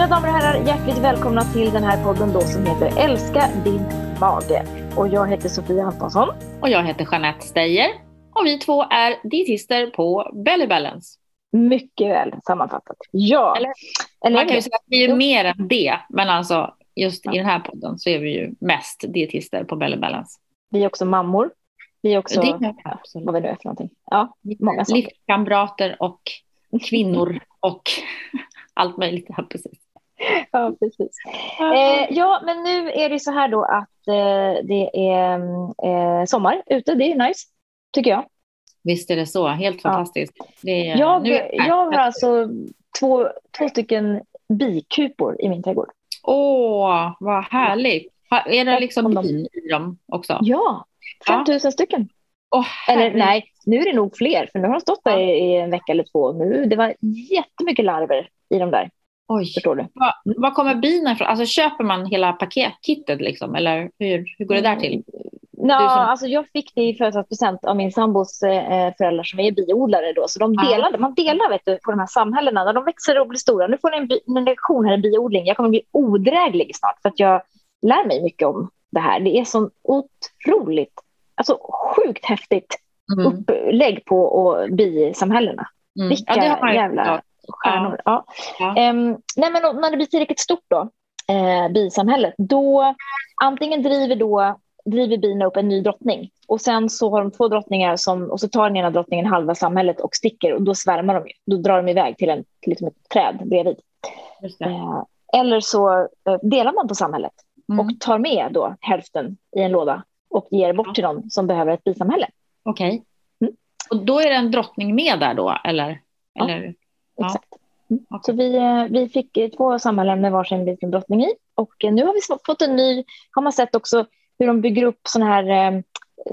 Mina damer och herrar, hjärtligt välkomna till den här podden då som heter Älska din mage. Och jag heter Sofia Antonsson. Och jag heter Jeanette Steyer. Och vi två är dietister på Belly Balance. Mycket väl sammanfattat. Ja. Eller, Eller man kan ju säga att vi är mer än det, men alltså just ja. i den här podden så är vi ju mest dietister på Belly Balance. Vi är också mammor. Vi är också, det, ja, vad vi nu är för någonting. Ja, många saker. Livskamrater och kvinnor och allt möjligt. Ja, precis. Ja, precis. Eh, ja, men nu är det så här då att eh, det är eh, sommar ute. Det är nice, tycker jag. Visst är det så. Helt fantastiskt. Ja. Det är, jag, jag har alltså två, två stycken bikupor i min trädgård. Åh, vad härligt. Är det liksom bin i dem också? Ja, 5000 ja. stycken. Oh, eller nej, nu är det nog fler, för nu har de stått där ja. i en vecka eller två. Nu, det var jättemycket larver i de där. Oj. Förstår du? Var, var kommer bina ifrån? Alltså köper man hela paketkittet liksom? Eller hur, hur går det där till? Ja, som... alltså jag fick det i födelsedagspresent av min sambos eh, föräldrar som är biodlare då. Så de delade, man delar vet du, på de här samhällena när de växer och blir stora. Nu får ni en, en lektion här i biodling. Jag kommer bli odräglig snart för att jag lär mig mycket om det här. Det är så otroligt, alltså sjukt häftigt mm. upplägg på och bisamhällena. Mm. Vilka ja, jävla stjärnor. Ja. ja. Um, nej, men när det blir tillräckligt stort då, eh, bisamhället, då antingen driver då driver bina upp en ny drottning och sen så har de två drottningar som, och så tar den ena drottningen halva samhället och sticker och då svärmar de. Då drar de iväg till, en, till liksom ett träd bredvid. Eh, eller så eh, delar man på samhället mm. och tar med då hälften i en låda och ger bort till någon som behöver ett bisamhälle. Okej. Okay. Mm. Och då är det en drottning med där då, eller? eller? Ja, exakt. Mm. Okay. Så vi, eh, vi fick två samhällen med varsin liten drottning i och nu har vi fått en ny, har man sett också hur de bygger upp sådana här eh,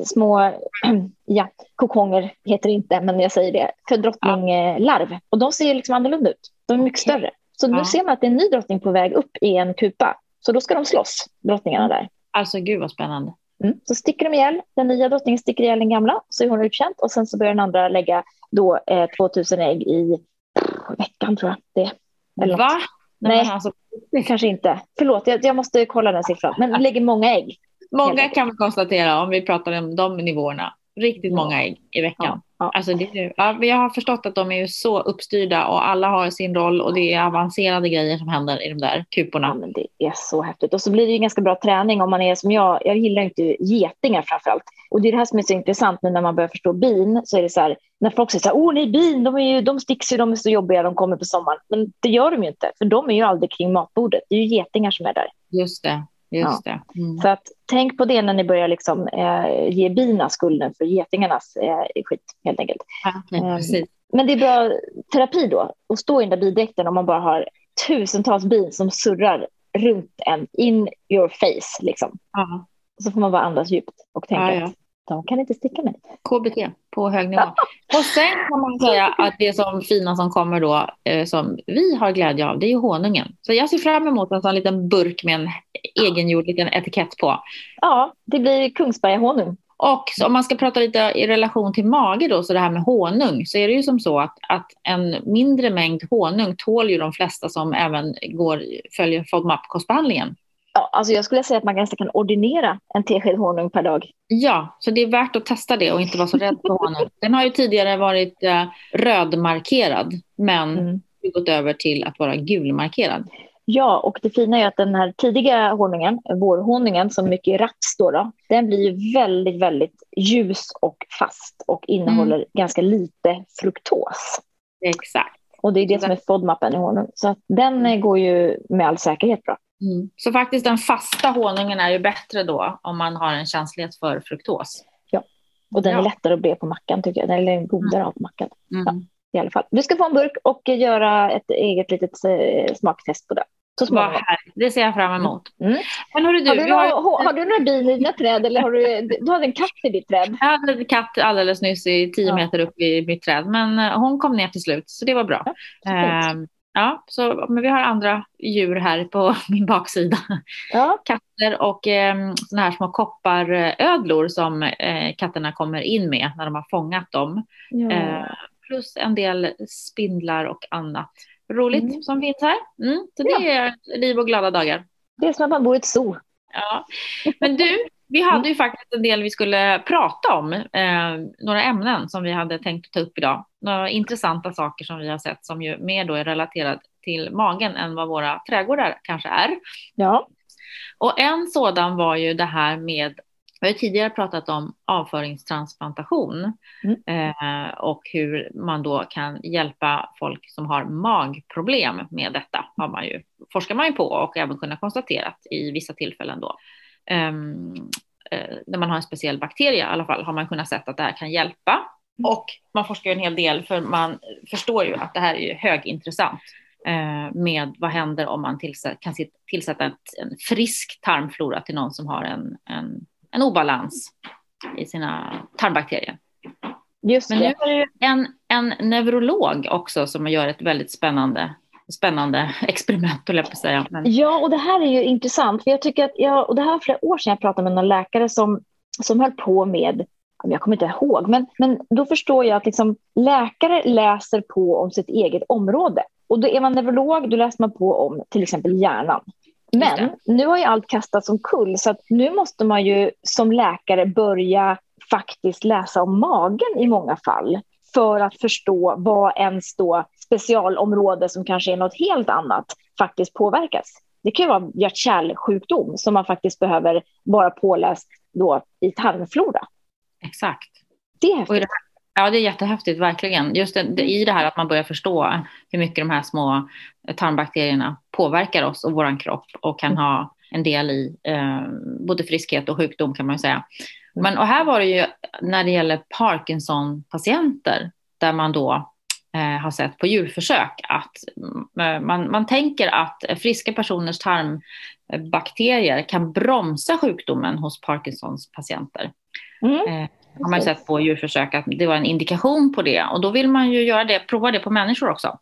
små, ja, kokonger heter det inte, men jag säger det, för drottninglarv. Ja. Och de ser liksom annorlunda ut. De är mycket okay. större. Så nu ser man att det är en ny drottning på väg upp i en kupa. Så då ska de slåss, drottningarna där. Alltså gud vad spännande. Mm. Så sticker de ihjäl, den nya drottningen sticker ihjäl den gamla, så är hon utkänd och sen så börjar den andra lägga då eh, 2000 ägg i veckan tror jag det är. Va? Nej, Nej alltså... kanske inte. Förlåt, jag, jag måste kolla den siffran. Men lägger många ägg. Många kan vi konstatera om vi pratar om de nivåerna. Riktigt många ägg i veckan. Ja. Alltså det, ja, jag har förstått att de är så uppstyrda och alla har sin roll och det är avancerade grejer som händer i de där kuporna. Ja, men det är så häftigt. Och så blir det ju ganska bra träning om man är som jag. Jag gillar inte getingar framför allt. Och det är det här som är så intressant nu när man börjar förstå bin. Så är det så här, när folk säger så här, åh nej bin, de, är ju, de sticks ju, de är så jobbiga, de kommer på sommaren. Men det gör de ju inte, för de är ju aldrig kring matbordet. Det är ju getingar som är där. Just det. Just ja. det. Mm. Så att, tänk på det när ni börjar liksom, eh, ge bina skulden för getingarnas eh, skit, helt enkelt. Ja, eh, men det är bra terapi då, att stå i den där bidräkten om man bara har tusentals bin som surrar runt en, in your face. Liksom. Ja. Så får man bara andas djupt och tänka ja, att de kan inte sticka mig. KBT på hög nivå. och sen kan man säga att det som fina som kommer då, eh, som vi har glädje av, det är ju honungen. Så jag ser fram emot en sån liten burk med en egengjord liten etikett på. Ja, det blir Kungsberga honung. Och om man ska prata lite i relation till mage då, så det här med honung, så är det ju som så att, att en mindre mängd honung tål ju de flesta som även går, följer FODMAP-kostbehandlingen. Ja, alltså jag skulle säga att man ganska kan ordinera en tesked honung per dag. Ja, så det är värt att testa det och inte vara så rädd för honung. Den har ju tidigare varit eh, rödmarkerad, men mm. gått över till att vara gulmarkerad. Ja, och det fina är att den här tidiga honungen, vårhonungen som mycket är raps då, då, den blir ju väldigt, väldigt ljus och fast och innehåller mm. ganska lite fruktos. Exakt. Och det är det som är FODMAPen i honung. Så den mm. går ju med all säkerhet bra. Mm. Så faktiskt den fasta honungen är ju bättre då om man har en känslighet för fruktos. Ja, och den ja. är lättare att bre på mackan tycker jag. Är godare mm. av mackan. Mm. Ja, i alla fall. Du ska få en burk och göra ett eget litet eh, smaktest på det. Så det ser jag fram emot. Mm. Men hörru du, har, du har... Några, har du några bin i dina träd eller har du, du hade en katt i ditt träd? Jag hade en katt alldeles nyss i tio ja. meter upp i mitt träd, men eh, hon kom ner till slut så det var bra. Ja, Ja, så, men vi har andra djur här på min baksida. Ja. Katter och eh, såna här små kopparödlor som eh, katterna kommer in med när de har fångat dem. Ja. Eh, plus en del spindlar och annat. roligt mm. som finns här. Mm, så det ja. är liv och glada dagar. Det är som att man bor i ett zoo. Ja. Men du, vi hade ju faktiskt en del vi skulle prata om. Eh, några ämnen som vi hade tänkt ta upp idag. Några intressanta saker som vi har sett som ju mer då är relaterade till magen än vad våra trädgårdar kanske är. Ja. Och en sådan var ju det här med vi har tidigare pratat om avföringstransplantation mm. eh, och hur man då kan hjälpa folk som har magproblem med detta. Har man ju, forskar man ju på och även kunnat konstatera i vissa tillfällen då. Um, eh, när man har en speciell bakterie i alla fall har man kunnat se att det här kan hjälpa. Mm. Och man forskar en hel del för man förstår ju att det här är högintressant eh, med vad händer om man tillsätt, kan tillsätta ett, en frisk tarmflora till någon som har en, en en obalans i sina tarmbakterier. Just Men nu är det en, en neurolog också som gör ett väldigt spännande spännande experiment, jag på säga. Men... Ja, och det här är ju intressant. För jag tycker att jag, och det här var flera år sedan jag pratade med någon läkare som, som höll på med, jag kommer inte ihåg, men, men då förstår jag att liksom, läkare läser på om sitt eget område. Och då är man neurolog, då läser man på om till exempel hjärnan. Men nu har ju allt kastats omkull så att nu måste man ju som läkare börja faktiskt läsa om magen i många fall för att förstå vad ens då specialområde som kanske är något helt annat faktiskt påverkas. Det kan ju vara hjärt-kärlsjukdom som man faktiskt behöver vara påläst då i tarmflora. Exakt. Det är häftigt. Ja, det är jättehäftigt, verkligen. Just det, i det här att man börjar förstå hur mycket de här små tarmbakterierna påverkar oss och vår kropp och kan ha en del i eh, både friskhet och sjukdom kan man ju säga. Men, och här var det ju när det gäller Parkinson-patienter där man då eh, har sett på djurförsök att eh, man, man tänker att friska personers tarmbakterier kan bromsa sjukdomen hos Parkinsons patienter. Mm. Eh, har man sett på djurförsök att det var en indikation på det och då vill man ju göra det, prova det på människor också.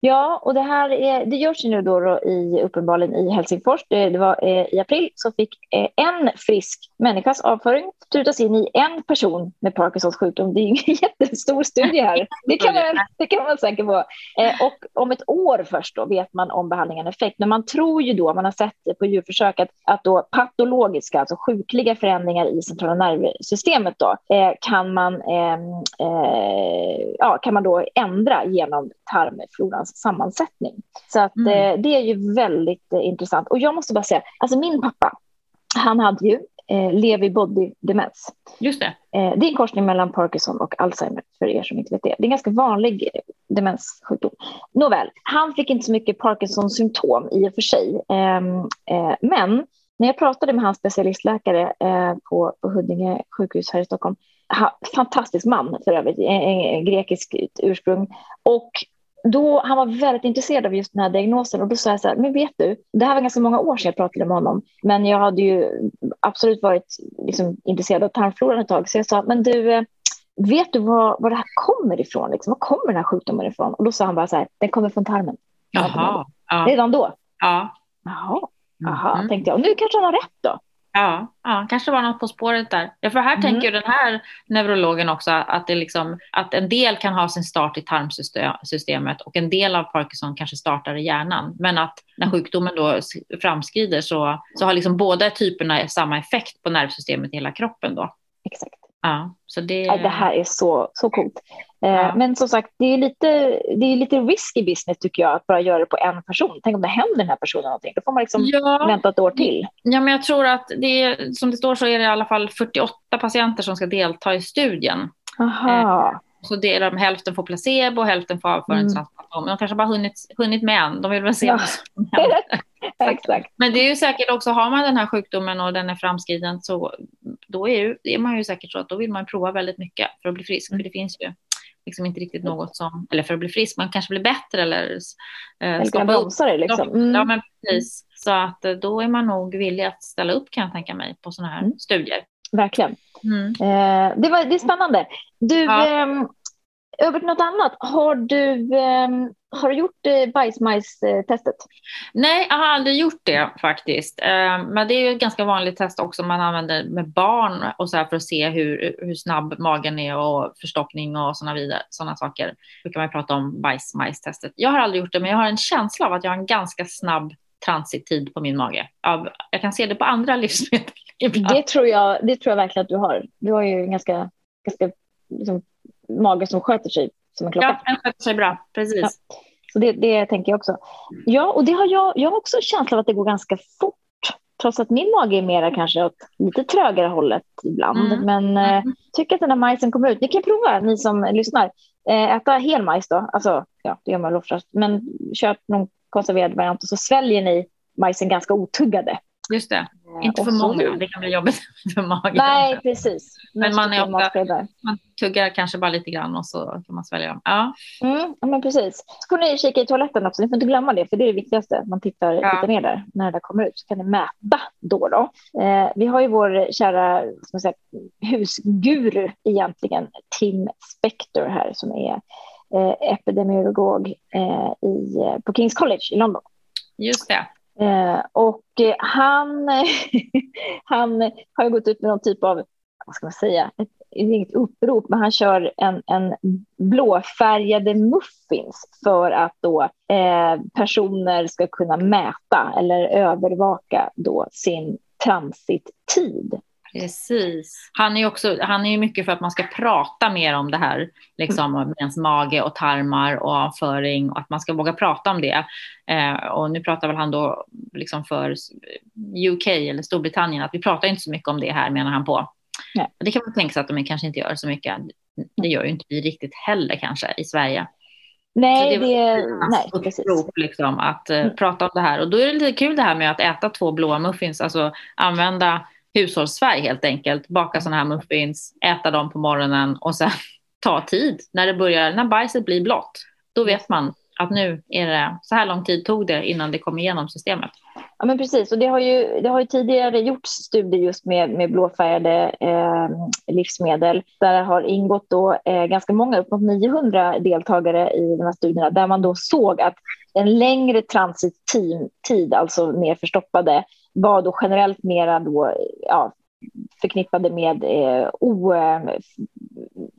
Ja, och det här är, det görs ju nu då, då i, uppenbarligen i Helsingfors. Det, det var eh, i april så fick eh, en frisk människas avföring sprutas in i en person med Parkinsons sjukdom. Det är en jättestor studie här. Det kan man, det kan man vara säker på. Eh, och om ett år först då vet man om behandlingen effekt. Men man tror ju då, man har sett det på djurförsök, att, att då patologiska, alltså sjukliga förändringar i centrala nervsystemet då, eh, kan, man, ehm, eh, ja, kan man då ändra genom tarmflorans sammansättning. Så att, mm. det är ju väldigt intressant. Och jag måste bara säga, alltså min pappa, han hade ju eh, Lewy body demens. Just det. Eh, det är en korsning mellan Parkinson och Alzheimer för er som inte vet det. Det är en ganska vanlig eh, demenssjukdom. Nåväl, han fick inte så mycket Parkinsons symptom i och för sig. Ehm, eh, men när jag pratade med hans specialistläkare eh, på, på Huddinge sjukhus här i Stockholm, ha, fantastisk man för övrigt, en, en grekisk ursprung, och då, han var väldigt intresserad av just den här diagnosen och då sa jag så här, men vet du, det här var ganska många år sedan jag pratade med honom, men jag hade ju absolut varit liksom, intresserad av tarmfloran ett tag, så jag sa, men du, eh, vet du var, var det här kommer ifrån? Liksom? Var kommer den här sjukdomen ifrån? Och då sa han bara så här, den kommer från tarmen. Jaha. Ja. Redan då? Ja. Jaha, Jaha mm. tänkte jag. Och nu kanske han har rätt då. Ja, ja, kanske var något på spåret där. Ja, för här mm. tänker den här neurologen också att, det liksom, att en del kan ha sin start i tarmsystemet och en del av Parkinson kanske startar i hjärnan. Men att när mm. sjukdomen då framskrider så, så har liksom båda typerna samma effekt på nervsystemet i hela kroppen. Då. Exakt. Ja, så det... Ja, det här är så, så coolt. Eh, ja. Men som sagt, det är, lite, det är lite risky business tycker jag att bara göra det på en person. Tänk om det händer den här personen någonting. Då får man liksom ja. vänta ett år till. Ja, men jag tror att det är, som det står så är det i alla fall 48 patienter som ska delta i studien. Aha. Eh, så delar de hälften får placebo och hälften får avföringstransplantation. Mm. Men de kanske bara hunnit, hunnit med en. De vill väl se ja. vad som händer. Exakt. Men det är ju säkert också, har man den här sjukdomen och den är framskriden så då är, ju, är man ju säkert så att då vill man prova väldigt mycket för att bli frisk. Mm. För det finns ju liksom inte riktigt något som, eller för att bli frisk, man kanske blir bättre eller eh, skapa upp. Det, liksom. Mm. Ja, men precis. Så att eh, då är man nog villig att ställa upp kan jag tänka mig på sådana här mm. studier. Verkligen. Mm. Eh, det, var, det är spännande. Du, ja. eh, över till något annat. Har du, eh, Har du gjort eh, bajsmajs-testet? Nej, jag har aldrig gjort det faktiskt. Eh, men det är ju ett ganska vanligt test också man använder med barn och så här för att se hur, hur snabb magen är och förstoppning och sådana vidare, sådana saker. Då kan man prata om bajsmajs-testet. Jag har aldrig gjort det, men jag har en känsla av att jag har en ganska snabb transittid på min mage. Jag kan se det på andra livsmedel. Det tror, jag, det tror jag verkligen att du har. Du har ju en ganska, ganska liksom, mage som sköter sig som en klocka. Ja, den sköter sig bra. Precis. Ja. Så det, det tänker jag också. Ja, och det har jag, jag har också en känsla av att det går ganska fort. Trots att min mage är mera kanske åt lite trögare hållet ibland. Mm. Men eh, mm. tycker att den här majsen kommer ut. Ni kan prova, ni som lyssnar. Eh, äta hel majs då. Alltså, ja, det gör man oftast. Men köp någon konserverad variant och så sväljer ni majsen ganska otuggade. Just det. Inte för många, det kan bli jobbigt för magen. Nej, precis. Men man, är ofta, man tuggar kanske bara lite grann och så kan man svälja dem. Ja. Mm, men precis. Så får ni kika i toaletten också, ni får inte glömma det, för det är det viktigaste. Man tittar, ja. tittar ner där när det där kommer ut, så kan ni mäta då. då. Eh, vi har ju vår kära man säga, husguru egentligen, Tim Spector här, som är eh, epidemiolog eh, i, på Kings College i London. Just det. Eh, och eh, han, han har gått ut med någon typ av, vad ska man säga, ett, inget upprop, men han kör en, en blåfärgade muffins för att då eh, personer ska kunna mäta eller övervaka då sin transittid. Precis. Han är ju också, han är ju mycket för att man ska prata mer om det här, liksom om ens mage och tarmar och avföring och att man ska våga prata om det. Eh, och nu pratar väl han då liksom för UK eller Storbritannien, att vi pratar inte så mycket om det här menar han på. Nej. Det kan man tänka sig att de kanske inte gör så mycket. Det gör ju inte vi riktigt heller kanske i Sverige. Nej, det, det nej, precis. Prov, liksom, att uh, prata om det här. Och då är det lite kul det här med att äta två blåa muffins, alltså använda hushållsfärg helt enkelt. Baka sådana här muffins, äta dem på morgonen och sen ta tid. När det börjar, när bajset blir blått, då vet man att nu är det, så här lång tid tog det innan det kom igenom systemet. Ja men precis och det har ju, det har ju tidigare gjorts studier just med, med blåfärgade eh, livsmedel där det har ingått då eh, ganska många, uppemot 900 deltagare i de här studierna där man då såg att en längre transittid, alltså mer förstoppade, var då generellt mera då, ja, förknippade med eh, o, eh,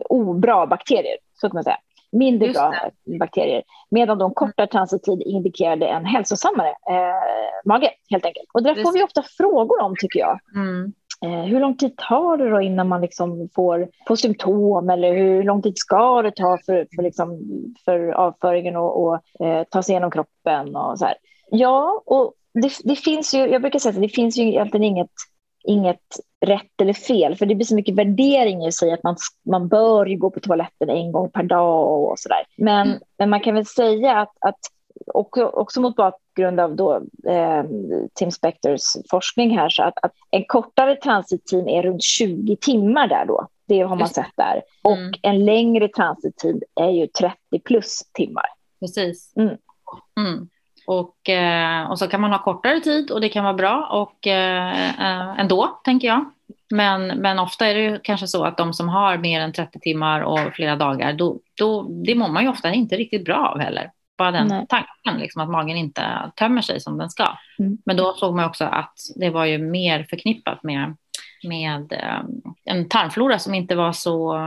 obra bakterier, så kan man säga. Mindre bra bakterier. Medan de kortare transittid indikerade en hälsosammare eh, mage, helt enkelt. Och det får vi ofta frågor om, tycker jag. Mm. Eh, hur lång tid tar det då innan man liksom får, får symptom eller hur lång tid ska det ta för, för, liksom, för avföringen att eh, ta sig igenom kroppen och så här. Ja, och det, det, finns ju, jag brukar säga att det finns ju egentligen inget, inget rätt eller fel, för det blir så mycket värdering i sig att man, man bör ju gå på toaletten en gång per dag och sådär. Men, mm. men man kan väl säga att, att också, också mot bakgrund av då, eh, Tim Spectors forskning här, så att, att en kortare transittid är runt 20 timmar där då. Det har man sett där. Och mm. en längre transittid är ju 30 plus timmar. Precis. Mm. Mm. Och, eh, och så kan man ha kortare tid och det kan vara bra och eh, eh, ändå, tänker jag. Men, men ofta är det kanske så att de som har mer än 30 timmar och flera dagar, då, då, det mår man ju ofta inte riktigt bra av heller. Bara den Nej. tanken, liksom, att magen inte tömmer sig som den ska. Mm. Men då såg man också att det var ju mer förknippat med, med en tarmflora som inte var så,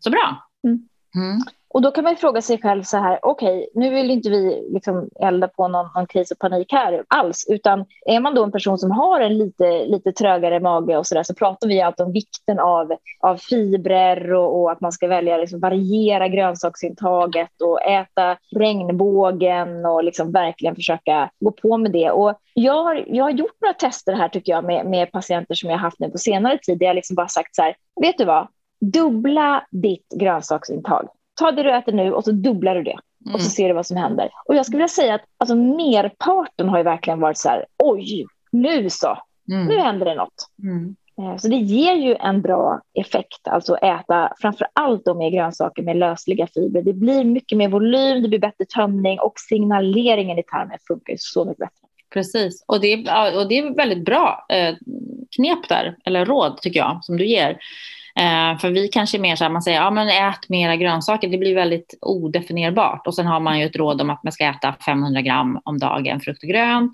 så bra. Mm. Mm. Och då kan man fråga sig själv så här, okej, okay, nu vill inte vi liksom elda på någon, någon kris och panik här alls, utan är man då en person som har en lite, lite trögare mage och så där, så pratar vi alltid om vikten av, av fibrer och, och att man ska välja liksom variera grönsaksintaget och äta regnbågen och liksom verkligen försöka gå på med det. Och jag har, jag har gjort några tester här tycker jag med, med patienter som jag haft nu på senare tid, där jag liksom bara sagt så här, vet du vad, dubbla ditt grönsaksintag ta det du äter nu och så dubblar du det. Mm. Och så mm. ser du vad som händer. Och jag skulle vilja säga att alltså, merparten har ju verkligen varit så här, oj, nu så, mm. nu händer det något. Mm. Eh, så det ger ju en bra effekt, alltså äta framför allt då med grönsaker med lösliga fibrer. Det blir mycket mer volym, det blir bättre tömning och signaleringen i tarmen funkar så mycket bättre. Precis, och det, är, och det är väldigt bra eh, knep där, eller råd tycker jag, som du ger. Eh, för vi kanske är mer så här, man säger, ja men ät mera grönsaker, det blir väldigt odefinierbart. Och sen har man ju ett råd om att man ska äta 500 gram om dagen frukt och grönt.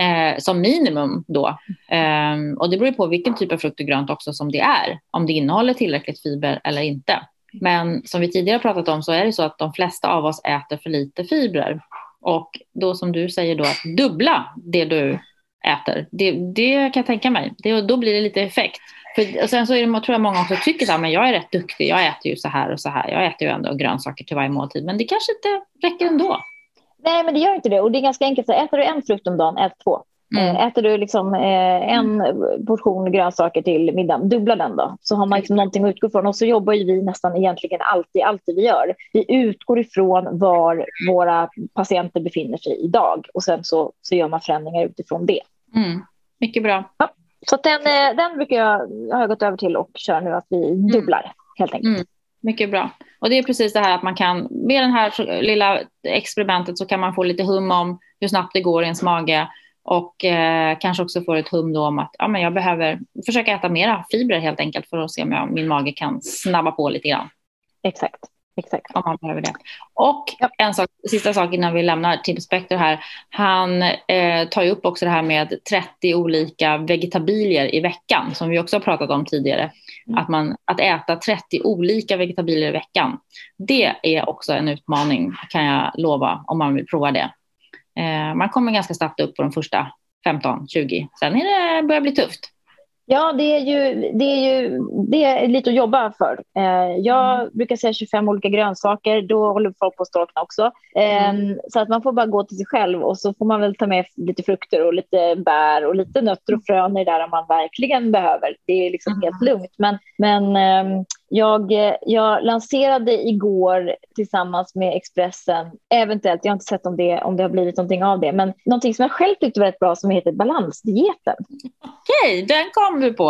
Eh, som minimum då. Eh, och det beror på vilken typ av frukt och grönt också som det är. Om det innehåller tillräckligt fiber eller inte. Men som vi tidigare pratat om så är det så att de flesta av oss äter för lite fibrer. Och då som du säger då att dubbla det du äter. Det, det kan jag tänka mig. Det, då blir det lite effekt. För, och sen så är det, tror jag många också tycker att jag är rätt duktig. Jag äter ju så här och så här. Jag äter ju ändå grönsaker till varje måltid. Men det kanske inte räcker ändå. Nej, men det gör inte det. Och det är ganska enkelt. Så äter du en frukt om dagen, ät två. Mm. Eh, äter du liksom, eh, en portion grönsaker till middagen, dubbla den då. Så har man liksom någonting att utgå från. Och så jobbar ju vi nästan egentligen alltid, alltid vi gör. Vi utgår ifrån var våra patienter befinner sig idag. Och sen så, så gör man förändringar utifrån det. Mm. Mycket bra. Ja. Så den, eh, den brukar jag, har jag gått över till och kör nu att vi mm. dubblar mm. helt enkelt. Mm. Mycket bra. Och det är precis det här att man kan, med det här lilla experimentet så kan man få lite hum om hur snabbt det går i ens mage och eh, kanske också få ett hum då om att ja, men jag behöver försöka äta mera fibrer helt enkelt för att se om jag, min mage kan snabba på lite grann. Exakt. Exakt. Om man behöver det. Och en sak, sista sak innan vi lämnar Tim Spector här. Han eh, tar ju upp också det här med 30 olika vegetabilier i veckan som vi också har pratat om tidigare. Mm. Att, man, att äta 30 olika vegetabilier i veckan. Det är också en utmaning kan jag lova om man vill prova det. Eh, man kommer ganska snabbt upp på de första 15-20. Sen är det, börjar det bli tufft. Ja, det är ju, det är ju det är lite att jobba för. Eh, jag mm. brukar säga 25 olika grönsaker, då håller folk på att storkna också. Eh, mm. Så att man får bara gå till sig själv och så får man väl ta med lite frukter och lite bär och lite nötter och frön i där om man verkligen behöver. Det är liksom mm. helt lugnt. Men, men eh, jag, jag lanserade igår tillsammans med Expressen, eventuellt, jag har inte sett om det, om det har blivit någonting av det, men någonting som jag själv tyckte var rätt bra som heter balansdieten. Okej, den kom du på.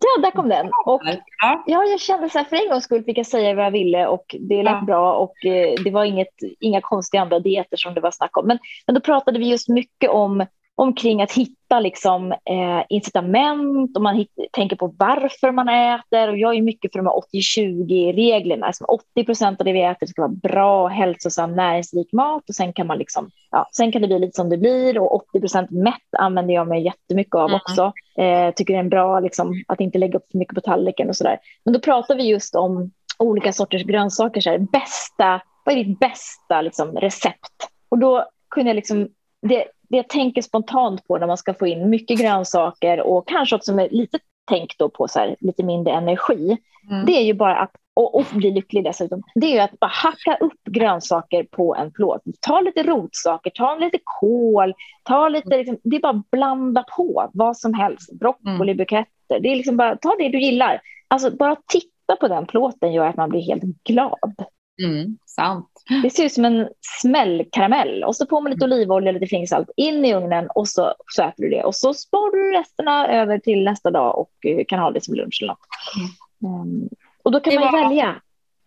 Ja, där kom den. Och, ja, jag kände så här, för en gångs skull fick jag säga vad jag ville och det lät ja. bra och eh, det var inget, inga konstiga andra dieter som det var snack om. Men, men då pratade vi just mycket om omkring att hitta liksom, eh, incitament och man hit, tänker på varför man äter. Och jag är mycket för de här 80-20-reglerna. Alltså 80 procent av det vi äter ska vara bra, hälsosam, näringsrik mat och sen kan, man liksom, ja, sen kan det bli lite som det blir. Och 80 procent mätt använder jag mig jättemycket av mm. också. Eh, tycker det är bra liksom, att inte lägga upp för mycket på tallriken och så där. Men då pratar vi just om olika sorters grönsaker. Så här, bästa, vad är ditt bästa liksom, recept? Och då kunde jag liksom det, det jag tänker spontant på när man ska få in mycket grönsaker och kanske också med lite tänk då på så här, lite mindre energi, mm. det är ju bara att och, och bli lycklig dessutom, det är ju att bara hacka upp grönsaker på en plåt. Ta lite rotsaker, ta lite kål, ta lite, liksom, det är bara att blanda på vad som helst. Broccolibuketter, mm. det är liksom bara, ta det du gillar. Alltså bara titta på den plåten gör att man blir helt glad. Mm, sant. Det ser ut som en smällkaramell och så på med lite mm. olivolja och lite fingsalt in i ugnen och så, så äter du det och så sparar du resterna över till nästa dag och eh, kan ha det som lunch eller något. Mm. Um, och då kan det man välja.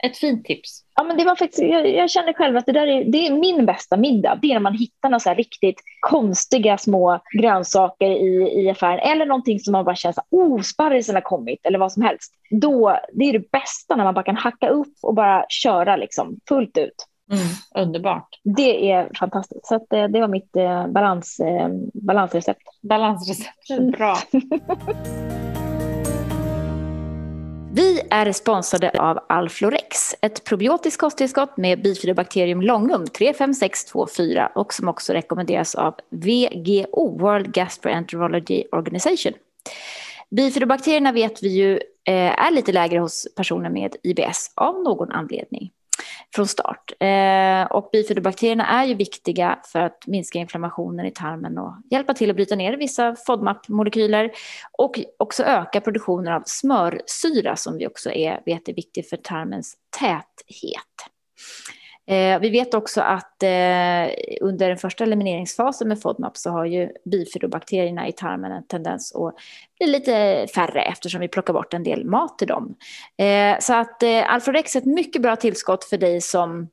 Ett fint tips. Ja, men det var faktiskt, jag, jag känner själv att det där är, det är min bästa middag. Det är när man hittar några så riktigt konstiga små grönsaker i, i affären eller någonting som man bara känner att oh, sparrisen har kommit eller vad som helst. Då, det är det bästa när man bara kan hacka upp och bara köra liksom fullt ut. Mm, underbart. Det är fantastiskt. Så att, eh, det var mitt eh, balans, eh, balansrecept. Balansrecept, bra. Vi är sponsrade av Alflorex, ett probiotiskt kosttillskott med bifidobakterium longum 35624 och som också rekommenderas av VGO, World Gastroenterology Organization. Bifidobakterierna vet vi ju eh, är lite lägre hos personer med IBS av någon anledning från start. Eh, och bifidobakterierna är ju viktiga för att minska inflammationen i tarmen och hjälpa till att bryta ner vissa FODMAP-molekyler och också öka produktionen av smörsyra som vi också är, vet är viktig för tarmens täthet. Eh, vi vet också att eh, under den första elimineringsfasen med FODMAP så har ju bifidobakterierna i tarmen en tendens att bli lite färre eftersom vi plockar bort en del mat till dem. Eh, så att eh, är ett mycket bra tillskott för dig som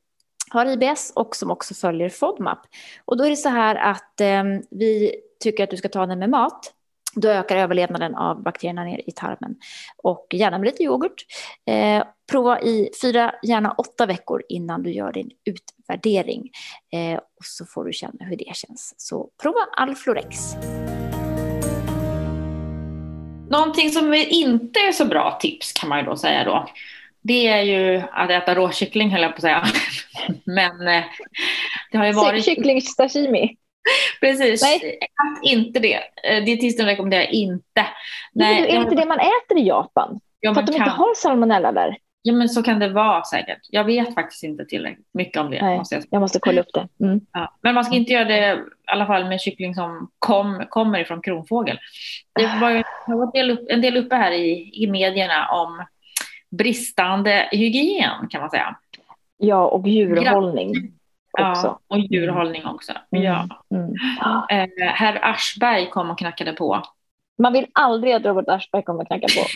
har IBS och som också följer FODMAP. Och då är det så här att eh, vi tycker att du ska ta den med mat då ökar överlevnaden av bakterierna ner i tarmen. Och gärna med lite yoghurt. Eh, prova i fyra, gärna åtta veckor innan du gör din utvärdering. Eh, och så får du känna hur det känns. Så prova Alflorex. Någonting som inte är så bra tips kan man ju då säga då. Det är ju att äta råkyckling höll jag på att säga. Men eh, det har ju varit... Kyckling sashimi. Precis, Nej. inte det. Eh, Dietisten rekommenderar inte. Nej, är det inte det man äter i Japan? Ja, För att de kan... inte har salmonella där? Ja, men så kan det vara säkert. Jag vet faktiskt inte tillräckligt mycket om det. Nej, måste jag, jag, måste kolla upp det. Mm. Ja. Men man ska inte göra det i alla fall med kyckling som kom, kommer ifrån kronfågel. Det var ju en del, en del uppe här i, i medierna om bristande hygien kan man säga. Ja, och djurhållning. Också. Ja, och djurhållning också. Mm. Ja. Mm. Eh, herr Aschberg kom och knackade på. Man vill aldrig att Robert Aschberg kommer och knackar på.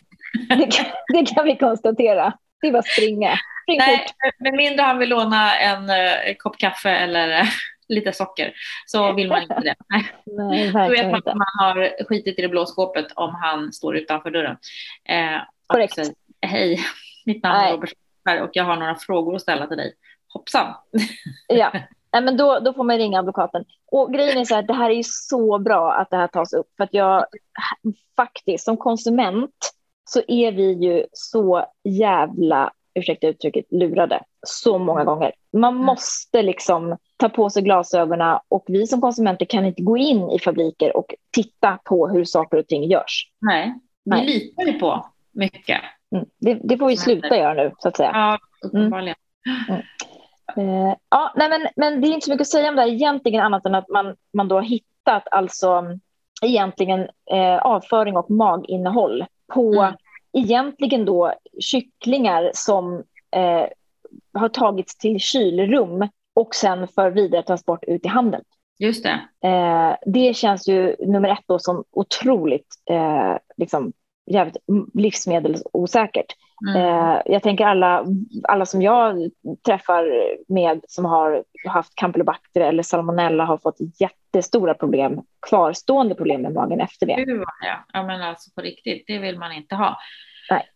det, kan, det kan vi konstatera. Det är bara springa. Spring Nej, fort. med mindre han vill låna en, eh, en kopp kaffe eller eh, lite socker så vill man inte det. Nej, Då vet man att man har skitit i det blå skåpet om han står utanför dörren. Eh, Korrekt. Säger, Hej, mitt namn är Robert och jag har några frågor att ställa till dig hoppsan. ja, men då, då får man ringa advokaten. Och grejen är så här, det här är så bra att det här tas upp. För att jag faktiskt som konsument så är vi ju så jävla, ursäkta uttrycket, lurade så många gånger. Man mm. måste liksom ta på sig glasögonen och vi som konsumenter kan inte gå in i fabriker och titta på hhur saker och ting görs. Nej, vi Nej. litar ju på mycket. Mm. Det, det, får vi sluta göra nu, så att säga. Ja, uppenbarligen. Mm. mm. Eh, ja, nej, men, men det är inte så mycket att säga om det här egentligen annat än att man, man då har hittat alltså egentligen eh, avföring och maginnehåll på mm. egentligen då kycklingar som eh, har tagits till kylrum och sen för vidare transport ut i handeln. Just det. Eh, det känns ju nummer ett då som otroligt eh, liksom, jävligt livsmedelsosäkert. Mm. Eh, jag tänker alla, alla som jag träffar med som har haft campylobacter eller salmonella har fått jättestora problem, kvarstående problem med magen efter det. Ja, ja men alltså på riktigt, det vill man inte ha. Nej.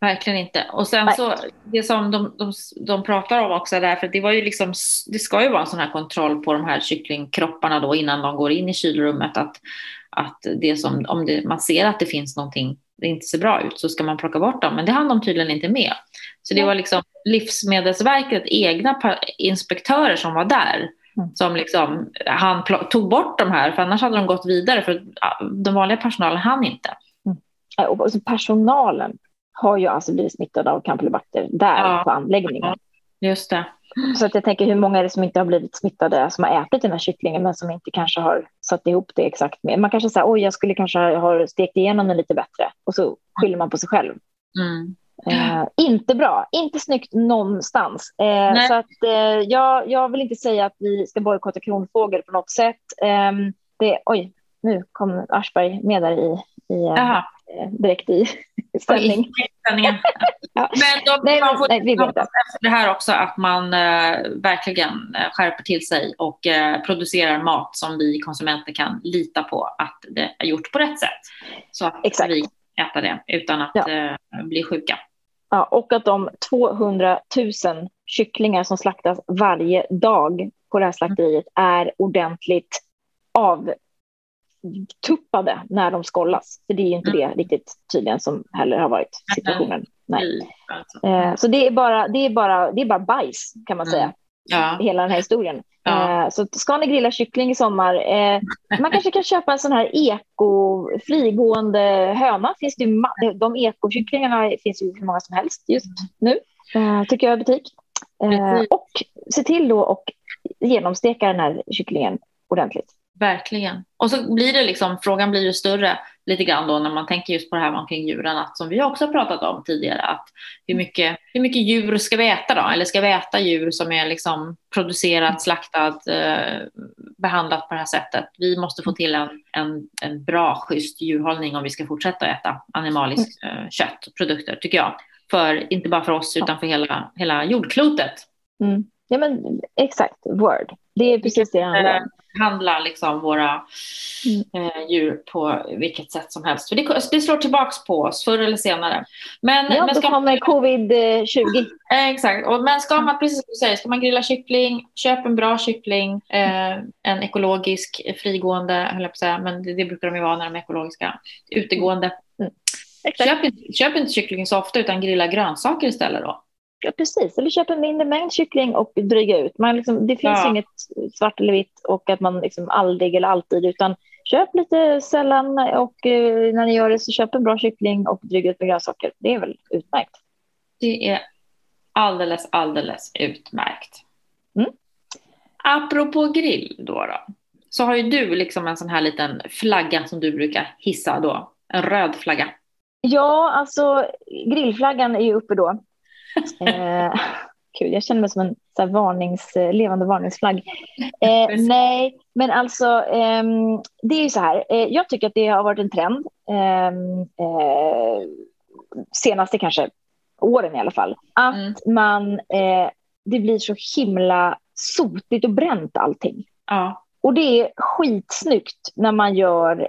Verkligen inte. Och sen så, det som de, de, de pratar om också där, för det var ju liksom, det ska ju vara en sån här kontroll på de här kycklingkropparna då innan de går in i kylrummet, att, att det som, om det, man ser att det finns någonting det inte ser bra ut så ska man plocka bort dem. Men det hann de tydligen inte med. Så det var liksom Livsmedelsverket egna inspektörer som var där. Mm. Som liksom, han tog bort de här, för annars hade de gått vidare. För den vanliga personalen hann inte. Mm. Och personalen har ju alltså blivit smittade av campylobacter där ja. på anläggningen. Just det. Så att jag tänker hur många är det som inte har blivit smittade som har ätit den här kycklingen men som inte kanske har satt ihop det exakt med. Man kanske säger oj jag skulle kanske ha stekt igenom den lite bättre och så skyller man på sig själv. Mm. Eh, inte bra, inte snyggt någonstans. Eh, så att, eh, jag, jag vill inte säga att vi ska bojkotta kronfågel på något sätt. Ehm, det, oj, nu kom Aschberg med där i, i eh, direkt i ställning. ja. Men de, nej, man får nej, vi vet det här också att man eh, verkligen eh, skärper till sig och eh, producerar mat som vi konsumenter kan lita på att det är gjort på rätt sätt. Så att Exakt. vi äter det utan att ja. eh, bli sjuka. Ja, och att de 200 000 kycklingar som slaktas varje dag på det här slakteriet mm. är ordentligt av tuppade när de skollas. För det är ju inte mm. det riktigt tydligen som heller har varit situationen. Nej. Eh, så det är, bara, det, är bara, det är bara bajs kan man säga. Mm. Ja. Hela den här historien. Ja. Eh, så ska ni grilla kyckling i sommar, eh, man kanske kan köpa en sån här eko frigående höna. Finns det ju, de ekokycklingarna finns ju hur många som helst just nu, tycker jag i butik. Och se till då och genomsteka den här kycklingen ordentligt. Verkligen. Och så blir det liksom, frågan blir ju större lite grann då när man tänker just på det här omkring djuren, att som vi också pratat om tidigare, att hur mycket, hur mycket djur ska vi äta då? Eller ska vi äta djur som är liksom producerat, slaktat, eh, behandlat på det här sättet? Vi måste få till en, en, en bra, schysst djurhållning om vi ska fortsätta äta animaliskt eh, kött, produkter, tycker jag. För, inte bara för oss, utan för hela, hela jordklotet. Mm. Ja, men exakt, word. Det är precis det det handlar om. Behandla liksom våra mm. eh, djur på vilket sätt som helst. För det, det slår tillbaks på oss förr eller senare. Men, ja, men då kommer covid-20. Eh, exakt, och, men ska man, precis som du säger, ska man grilla kyckling, köp en bra kyckling, eh, en ekologisk, frigående, höll jag på att säga, men det, det, brukar de ju vara när de är ekologiska, utegående. Mm. Köp, köp inte kyckling så ofta utan grilla grönsaker istället då. Ja, precis. Eller köp en mindre mängd kyckling och dryga ut. Man liksom, det finns ja. inget svart eller vitt och att man liksom aldrig eller alltid, utan köp lite sällan och eh, när ni gör det så köp en bra kyckling och dryga ut med grönsaker. Det är väl utmärkt. Det är alldeles, alldeles utmärkt. Mm. Apropå grill då, då, så har ju du liksom en sån här liten flagga som du brukar hissa då, en röd flagga. Ja, alltså grillflaggan är ju uppe då. eh, kul, jag känner mig som en så här, varnings, eh, levande varningsflagg. Eh, nej, men alltså eh, det är ju så här. Eh, jag tycker att det har varit en trend ehm, eh, senaste kanske åren i alla fall. Att mm. man, det blir så himla sotigt och bränt allting. Ja. Och det är skitsnyggt när man gör,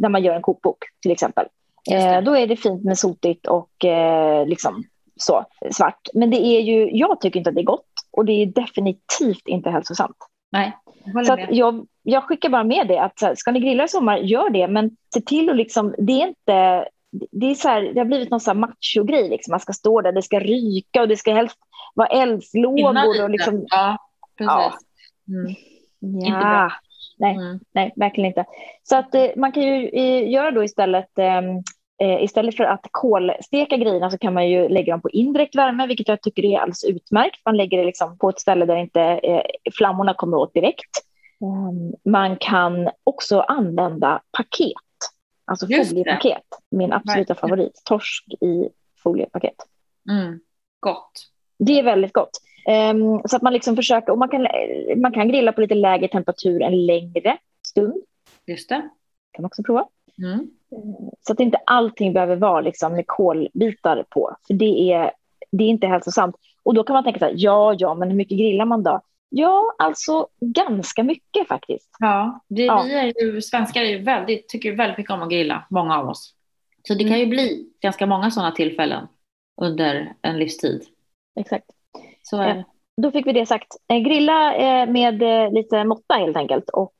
när man gör en kokbok till exempel. Eh, då är det fint med sotigt och eh, liksom så svart. Men det är ju, jag tycker inte att det är gott och det är definitivt inte hälsosamt. Nej, jag så jag, jag skickar bara med det att så här, ska ni grilla i sommar, gör det, men se till att liksom, det är inte det, är så här, det har blivit någon sån macho-grej. Liksom. Man ska stå där, det ska ryka och det ska helst vara eldslågor. Och liksom, ja, precis. Ja. Mm. ja. Nej, mm. nej, verkligen inte. Så att eh, man kan ju eh, göra då istället eh, Eh, istället för att kolsteka grejerna så kan man ju lägga dem på indirekt värme, vilket jag tycker är alldeles utmärkt. Man lägger det liksom på ett ställe där inte eh, flammorna kommer åt direkt. Um, man kan också använda paket, alltså foliepaket. Min absoluta right. favorit, torsk i foliepaket. Mm. Gott. Det är väldigt gott. Um, så att man liksom försöker, och man kan, man kan grilla på lite lägre temperatur en längre stund. Just det. kan man också prova. Mm. Så att inte allting behöver vara liksom med kolbitar på, för det är, det är inte hälsosamt. Och då kan man tänka så här, ja, ja, men hur mycket grillar man då? Ja, alltså ganska mycket faktiskt. Ja, vi, ja. vi är ju, svenskar är ju väldigt, tycker väldigt mycket om att grilla, många av oss. Så det mm. kan ju bli ganska många sådana tillfällen under en livstid. Exakt. Så är det då fick vi det sagt. Eh, grilla eh, med eh, lite måtta helt enkelt. Och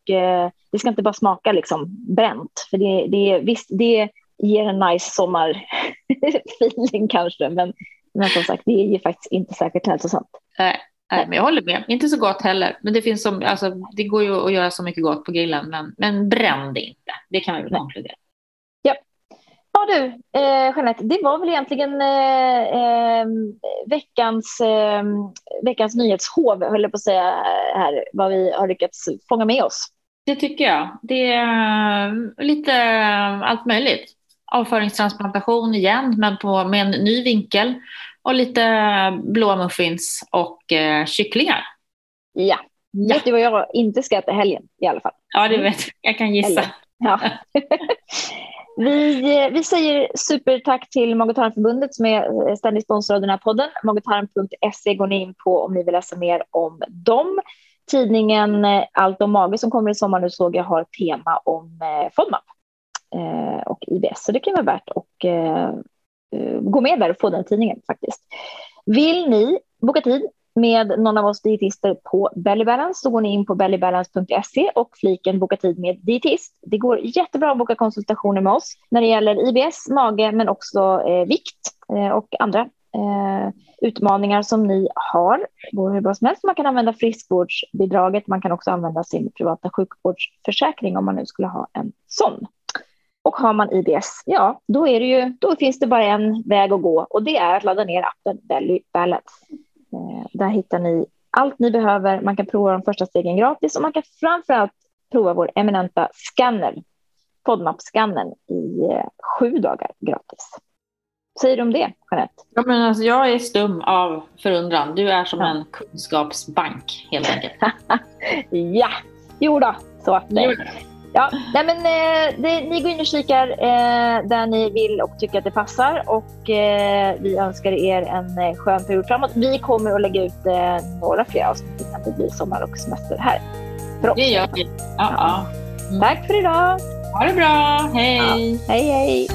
det ska inte bara smaka liksom bränt. För det, det, visst, det ger en nice sommarfeeling kanske. Men, men som sagt, det är ju faktiskt inte särskilt hälsosamt. Nej, nej, men jag håller med. Inte så gott heller. Men det, finns som, alltså, det går ju att göra så mycket gott på grillen. Men, men bränn det inte. Det kan vi väl konkludera. Ja du, eh, Jeanette, det var väl egentligen eh, eh, veckans, eh, veckans nyhetshov, höll jag på att säga här, vad vi har lyckats fånga med oss. Det tycker jag. Det är lite allt möjligt. Avföringstransplantation igen, men på, med en ny vinkel. Och lite blåa muffins och eh, kycklingar. Ja. ja. Vet du vad jag inte ska äta helgen i alla fall? Ja, det vet jag. Jag kan gissa. Ja. Vi, eh, vi säger supertack till Magotarmförbundet som är eh, ständig sponsor av den här podden. Magotarm.se går ni in på om ni vill läsa mer om dem. Tidningen eh, Allt om mage som kommer i sommar nu såg jag har ett tema om FODMAP och IBS. Så det kan vara värt att gå med där och få den tidningen faktiskt. Vill ni boka tid med någon av oss dietister på Bellybalance så går ni in på bellybalance.se och fliken boka tid med dietist. Det går jättebra att boka konsultationer med oss när det gäller IBS, mage men också eh, vikt eh, och andra eh, utmaningar som ni har. Det går hur bra som helst. Man kan använda friskvårdsbidraget. Man kan också använda sin privata sjukvårdsförsäkring om man nu skulle ha en sån. Och har man IBS, ja, då, är det ju, då finns det bara en väg att gå och det är att ladda ner appen Belly Balance. Eh, där hittar ni allt ni behöver. Man kan prova de första stegen gratis och man kan framförallt prova vår eminenta scanner, FODMAP-scannern, i eh, sju dagar gratis. Säger du om det, Jeanette? Ja, men alltså, jag är stum av förundran. Du är som ja. en kunskapsbank, helt enkelt. ja, jo då, så att, Ja, nej men, eh, det, ni går in och kikar eh, där ni vill och tycker att det passar. Och eh, Vi önskar er en eh, skön period framåt. Vi kommer att lägga ut eh, några fler avsnitt innan det blir sommar och semester här. Det gör vi. Ja, ja. Mm. Tack för idag. Ha det bra. Hej. Ja, hej, hej.